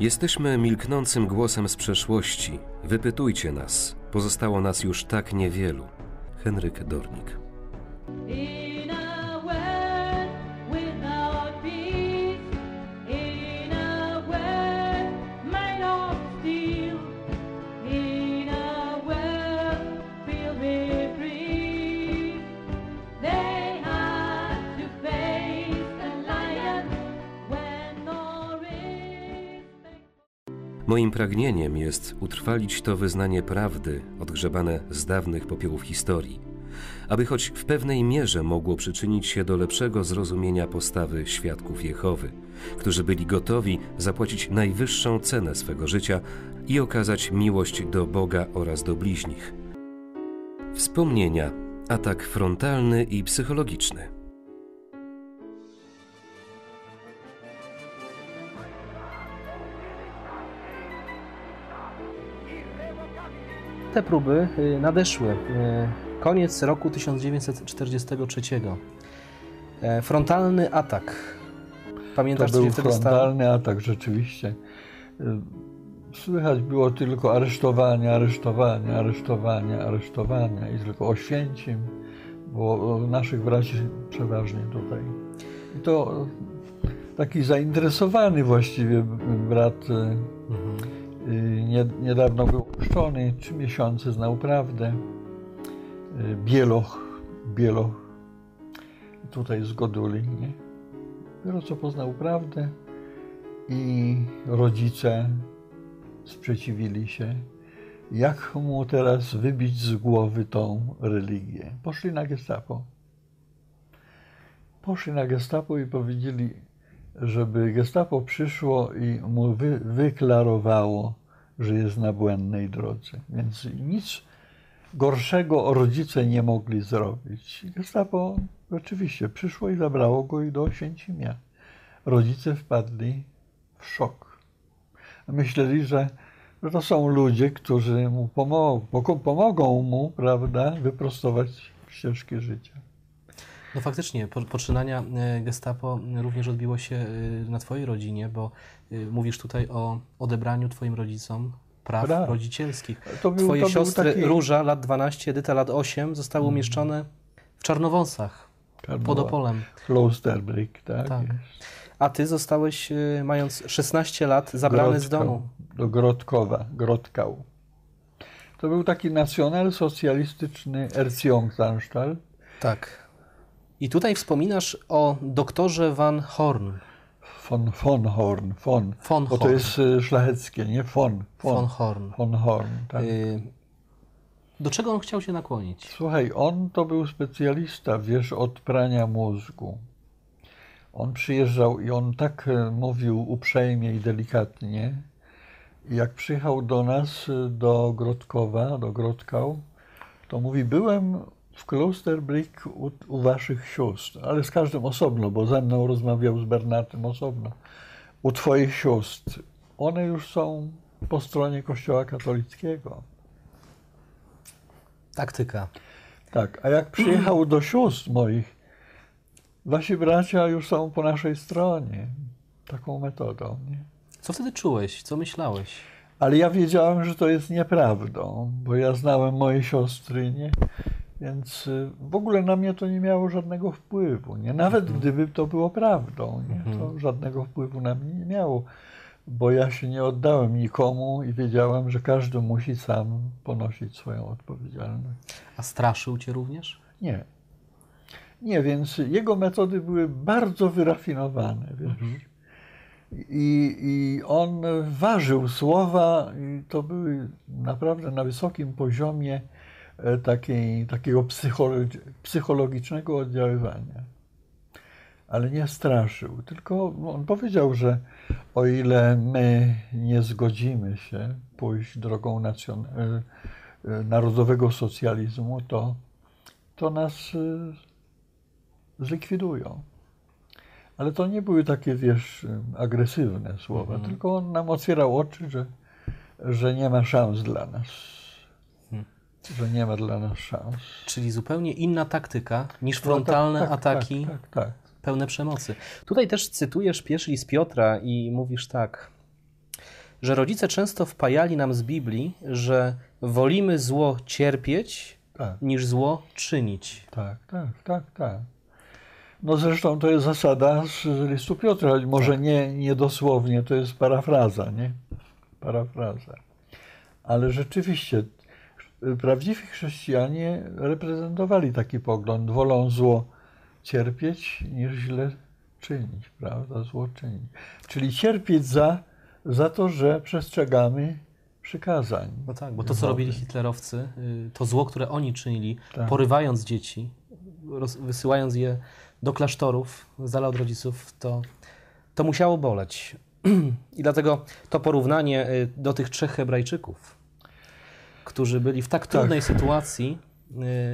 Jesteśmy milknącym głosem z przeszłości. Wypytujcie nas. Pozostało nas już tak niewielu. Henryk Dornik. Moim pragnieniem jest utrwalić to wyznanie prawdy, odgrzebane z dawnych popiołów historii, aby choć w pewnej mierze mogło przyczynić się do lepszego zrozumienia postawy świadków Jehowy, którzy byli gotowi zapłacić najwyższą cenę swego życia i okazać miłość do Boga oraz do bliźnich. Wspomnienia, atak frontalny i psychologiczny. Te próby y, nadeszły. Y, Koniec roku 1943. E, Frontalny atak. To Pamiętasz, co był się wtedy stało? frontalny atak, rzeczywiście. Y, Słychać było tylko aresztowania, aresztowania, aresztowania, aresztowania i tylko Oświęcim, bo naszych braci przeważnie tutaj. I to taki zainteresowany właściwie brat nie, niedawno był puszczony, trzy miesiące znał prawdę. Y, Bieloch, Bieloch, tutaj z Goduli, nie? Dopiero co poznał prawdę i rodzice sprzeciwili się, jak mu teraz wybić z głowy tą religię. Poszli na gestapo. Poszli na gestapo i powiedzieli, żeby gestapo przyszło i mu wy, wyklarowało, że jest na błędnej drodze. Więc nic gorszego rodzice nie mogli zrobić. Gestapo oczywiście przyszło i zabrało go i do Oświęcimia. Rodzice wpadli w szok. Myśleli, że, że to są ludzie, którzy mu pomogą, pomogą mu, prawda, wyprostować ścieżki życia. No faktycznie, po, poczynania e, gestapo również odbiło się e, na Twojej rodzinie, bo e, mówisz tutaj o odebraniu Twoim rodzicom praw Praw. rodzicielskich. To był- Twoje to siostry taki- Róża, lat 12, Edyta, lat 8, zostały umieszczone w Czarnowąsach, pod Opolem. Klosterbrick, tak? Tak. A Ty zostałeś, mając 16 lat, zabrany z domu. Do Grodkowa, Grodkał. To był taki nacjonalsocjalistyczny Erziehungsanstalt. Tak. I tutaj wspominasz o doktorze Van Horn. Von, von Horn, von, Von bo to Horn. jest e, szlacheckie, nie? Von, von, Von Horn. von Horn, tak. Y, Do czego on chciał się nakłonić? Słuchaj, on to był specjalista, wiesz, od prania mózgu. On przyjeżdżał i on tak e, mówił uprzejmie i delikatnie. Jak przyjechał do nas, do Grodkowa, do Grodkał, to mówi, byłem w Klosterbrick u, u waszych sióstr, ale z każdym osobno, bo ze mną rozmawiał z Bernatym osobno. U twoich sióstr. One już są po stronie Kościoła katolickiego. Taktyka. Tak, a jak przyjechał do sióstr moich, wasi bracia już są po naszej stronie. Taką metodą, nie? Co wtedy czułeś? Co myślałeś? Ale ja wiedziałem, że to jest nieprawdą, bo ja znałem moje siostry, nie? Więc y, w ogóle na mnie to nie miało żadnego wpływu, nie? Nawet gdyby to było prawdą, nie? To żadnego wpływu na mnie nie miało, bo ja się nie oddałem nikomu i wiedziałem, że każdy musi sam ponosić swoją odpowiedzialność. A straszył cię również? Nie. Nie, więc jego metody były bardzo wyrafinowane, wiesz. I, I on ważył słowa i to były naprawdę na wysokim poziomie takiej, takiego psycholo- psychologicznego oddziaływania. Ale nie straszył, tylko on powiedział, że o ile my nie zgodzimy się pójść drogą nacjon- e, e, narodowego socjalizmu, to, to nas e, zlikwidują. Ale to nie były takie, wiesz, agresywne słowa, tylko on nam otwierał oczy, że, że nie ma szans dla nas. Że nie ma dla nas szans. Czyli zupełnie inna taktyka niż No, frontalne tak, tak, ataki Tak, tak, tak. pełne przemocy. Tutaj też cytujesz pierwszy list Piotra i mówisz tak. że rodzice często wpajali nam z Biblii, że wolimy zło cierpieć Tak. niż zło czynić. Tak, tak, tak, tak. No zresztą to jest zasada z listu Piotra, choć może nie, nie dosłownie, to jest parafraza, nie? Parafraza. Ale rzeczywiście prawdziwi chrześcijanie reprezentowali taki pogląd, wolą zło cierpieć niż źle czynić, prawda? Zło czynić. Czyli cierpieć za, za to, że przestrzegamy przykazań. No tak, bo to, co robili hitlerowcy, y, to zło, które oni czynili, Tak. porywając dzieci, wysyłając je do klasztorów, z dala od rodziców, to, to musiało boleć. I dlatego to porównanie y, do tych trzech Hebrajczyków, którzy byli w tak trudnej sytuacji,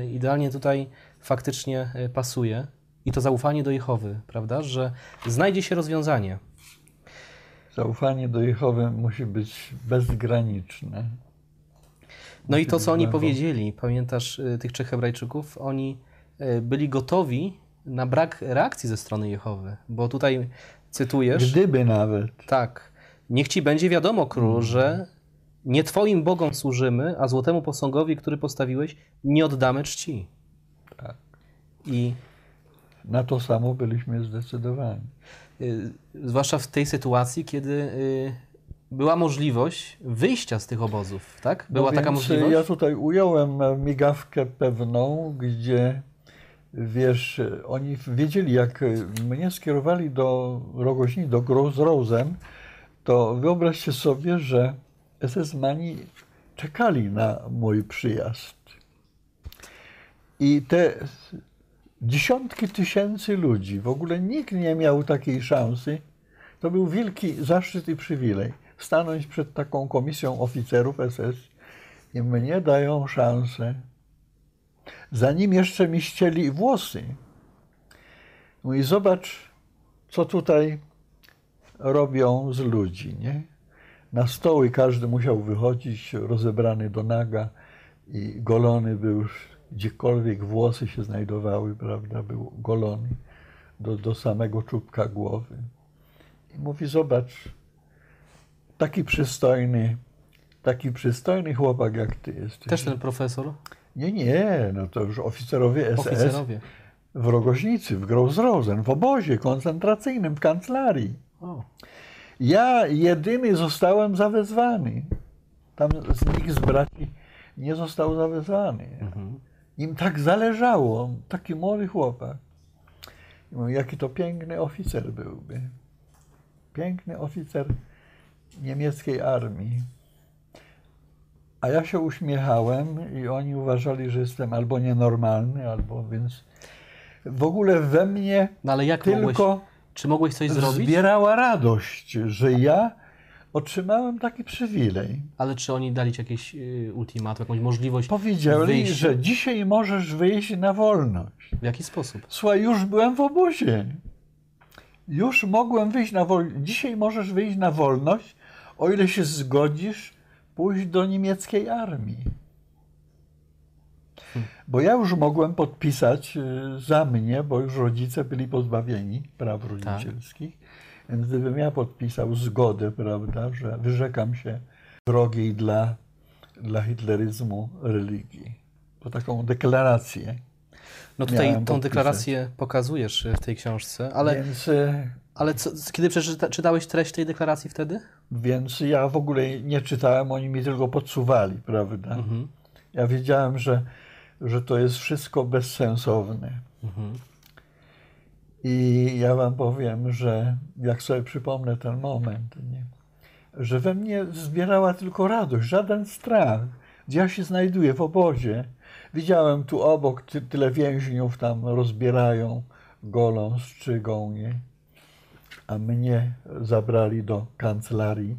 y, idealnie tutaj faktycznie y, pasuje. I to zaufanie do Jehowy, prawda? Że znajdzie się rozwiązanie. Zaufanie do Jehowy musi być bezgraniczne. No i to, co oni powiedzieli, pamiętasz y, tych trzech Hebrajczyków, oni byli gotowi na brak reakcji ze strony Jehowy, bo tutaj cytujesz, Gdyby nawet. tak, niech ci będzie wiadomo, królu, że nie twoim bogom służymy, a złotemu posągowi, który postawiłeś, nie oddamy czci. Tak. I Na to samo byliśmy zdecydowani. y, zwłaszcza w tej sytuacji, kiedy y, była możliwość wyjścia z tych obozów, tak? Była No taka więc możliwość? Ja tutaj ująłem e, migawkę pewną, gdzie wiesz, oni wiedzieli, jak mnie skierowali do Rogoźni, do Großrosen, to wyobraźcie sobie, że SS-mani czekali na mój przyjazd. I te dziesiątki tysięcy ludzi, w ogóle nikt nie miał takiej szansy. To był wielki zaszczyt i przywilej stanąć przed taką komisją oficerów SS i mnie dają szansę. Zanim jeszcze mi ścieli włosy. Mówi, zobacz, co tutaj robią z ludzi, nie? Na stoły każdy musiał wychodzić rozebrany do naga i golony był już, gdziekolwiek włosy się znajdowały, prawda, był golony do, do samego czubka głowy. I mówi, zobacz, taki przystojny, taki przystojny chłopak jak ty jesteś. Też ten profesor, Nie, nie, no to już oficerowie SS oficerowie. w Rogoźnicy, w Großrosen, w obozie koncentracyjnym, w kancelarii. O. Ja jedyny zostałem zawezwany. Tam z nikt z braci nie został zawezwany. Mhm. Im tak zależało, taki młody chłopak. I mówię, jaki to piękny oficer byłby. Piękny oficer niemieckiej armii. A ja się uśmiechałem i oni uważali, że jestem albo nienormalny, albo więc w ogóle we mnie No ale jak mogłeś, tylko czy mogłeś coś zrobić? zbierała radość, że ja otrzymałem taki przywilej. Ale czy oni dali ci jakieś y, ultimatum, jakąś możliwość Powiedzieli, wyjścia? że dzisiaj możesz wyjść na wolność. W jaki sposób? Słuchaj, już byłem w obozie. Już mogłem wyjść na wolność. Dzisiaj możesz wyjść na wolność, o ile się zgodzisz pójść do niemieckiej armii. Bo ja już mogłem podpisać y, za mnie, bo już rodzice byli pozbawieni praw rodzicielskich. Więc gdybym ja podpisał zgodę, prawda, że wyrzekam się wrogiej dla, dla hitleryzmu religii. To taką deklarację. No tutaj tą podpisać. deklarację pokazujesz y, w tej książce, ale, Więc, y, ale co, kiedy przeczyta, czytałeś treść tej deklaracji wtedy? Więc ja w ogóle nie czytałem, oni mi tylko podsuwali, prawda? Mhm. Ja wiedziałem, że, że to jest wszystko bezsensowne. Mhm. I ja wam powiem, że jak sobie przypomnę ten moment, nie, że we mnie zbierała tylko radość, żaden strach. Ja się znajduję w obozie. Widziałem tu obok ty, tyle więźniów tam rozbierają, golą, strzygą, nie? A mnie zabrali do kancelarii.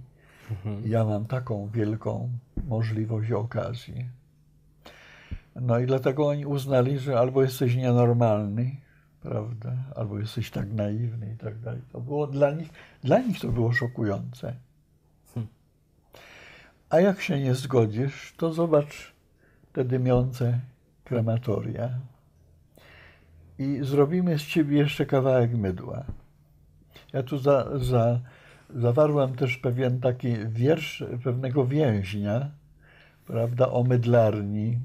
Ja mam taką wielką możliwość i okazję. No i dlatego oni uznali, że albo jesteś nienormalny, prawda, albo jesteś tak naiwny i tak dalej. To było dla nich, dla nich to było szokujące. A jak się nie zgodzisz, to zobacz te dymiące krematoria i zrobimy z ciebie jeszcze kawałek mydła. Ja tu za, za zawarłem też pewien taki wiersz pewnego więźnia, prawda, o mydlarni.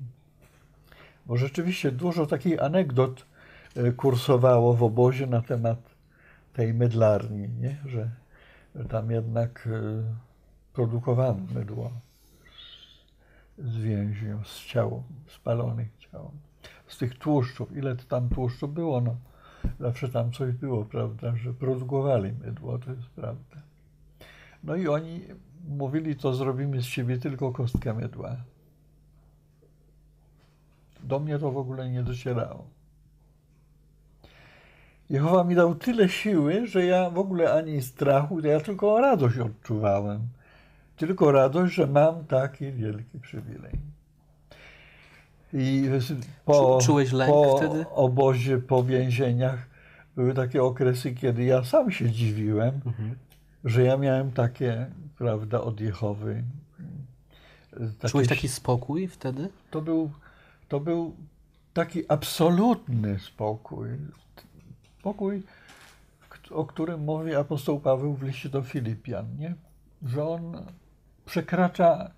Bo rzeczywiście dużo takich anegdot e, kursowało w obozie na temat tej mydlarni, nie? Że, że tam jednak e, produkowano mydło z więźniów, z ciał, spalonych ciał. Z tych tłuszczów, ile tam tłuszczu było, no zawsze tam coś było, prawda, że produkowali mydło, to jest prawda. No i oni mówili, to zrobimy z siebie tylko kostkę mydła. Do mnie to w ogóle nie docierało. Jehowa mi dał tyle siły, że ja w ogóle ani strachu, ja tylko radość odczuwałem. Tylko radość, że mam taki wielki przywilej. I po, Czu- czułeś lęk po wtedy? obozie, po więzieniach były takie okresy, kiedy ja sam się dziwiłem, Mhm. że ja miałem takie, prawda, od Jehowy. takie Czułeś taki spokój wtedy? to był, to był taki absolutny spokój. Spokój, o którym mówi apostoł Paweł w liście do Filipian, nie? że on przekracza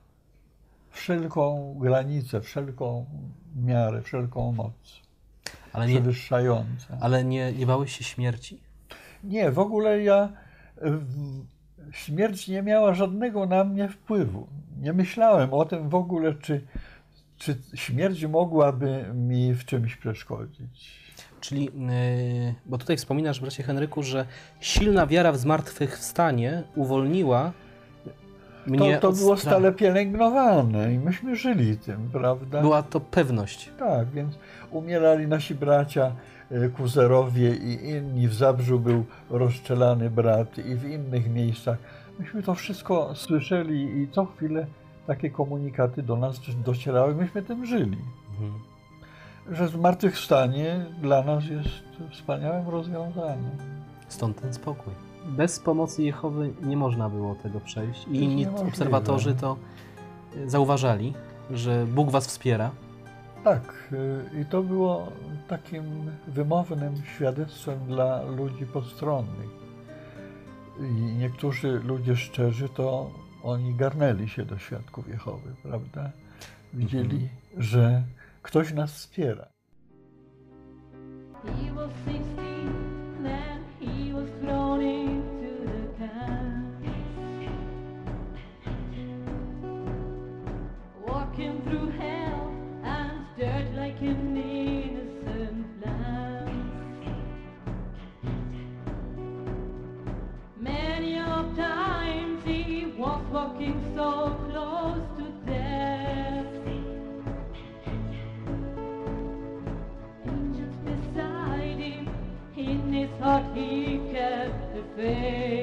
wszelką granicę, wszelką miarę, wszelką moc Ale nie, przewyższającą. ale nie, nie bałeś się śmierci? Nie, w ogóle ja. w- Śmierć nie miała żadnego na mnie wpływu. Nie myślałem o tym w ogóle, czy, czy śmierć mogłaby mi w czymś przeszkodzić. Czyli, yy, bo tutaj wspominasz, bracie Henryku, że silna wiara w zmartwychwstanie uwolniła mnie To, to było stale pielęgnowane i myśmy żyli tym, prawda? Była to pewność. Tak, więc umierali nasi bracia e, kuzerowie i inni. W Zabrzu był rozstrzelany brat i w innych miejscach. Myśmy to wszystko słyszeli i co chwilę takie komunikaty do nas docierały. Myśmy tym żyli. Mhm. Że zmartwychwstanie dla nas jest wspaniałym rozwiązaniem. Stąd ten spokój. Bez pomocy Jehowy nie można było tego przejść. I inni obserwatorzy to y, zauważali, że Bóg was wspiera. Tak, y, i to było takim wymownym świadectwem dla ludzi postronnych. I niektórzy ludzie szczerzy, to oni garnęli się do świadków Jehowy, prawda? Widzieli, że ktoś nas wspiera. He 16, but he kept the faith.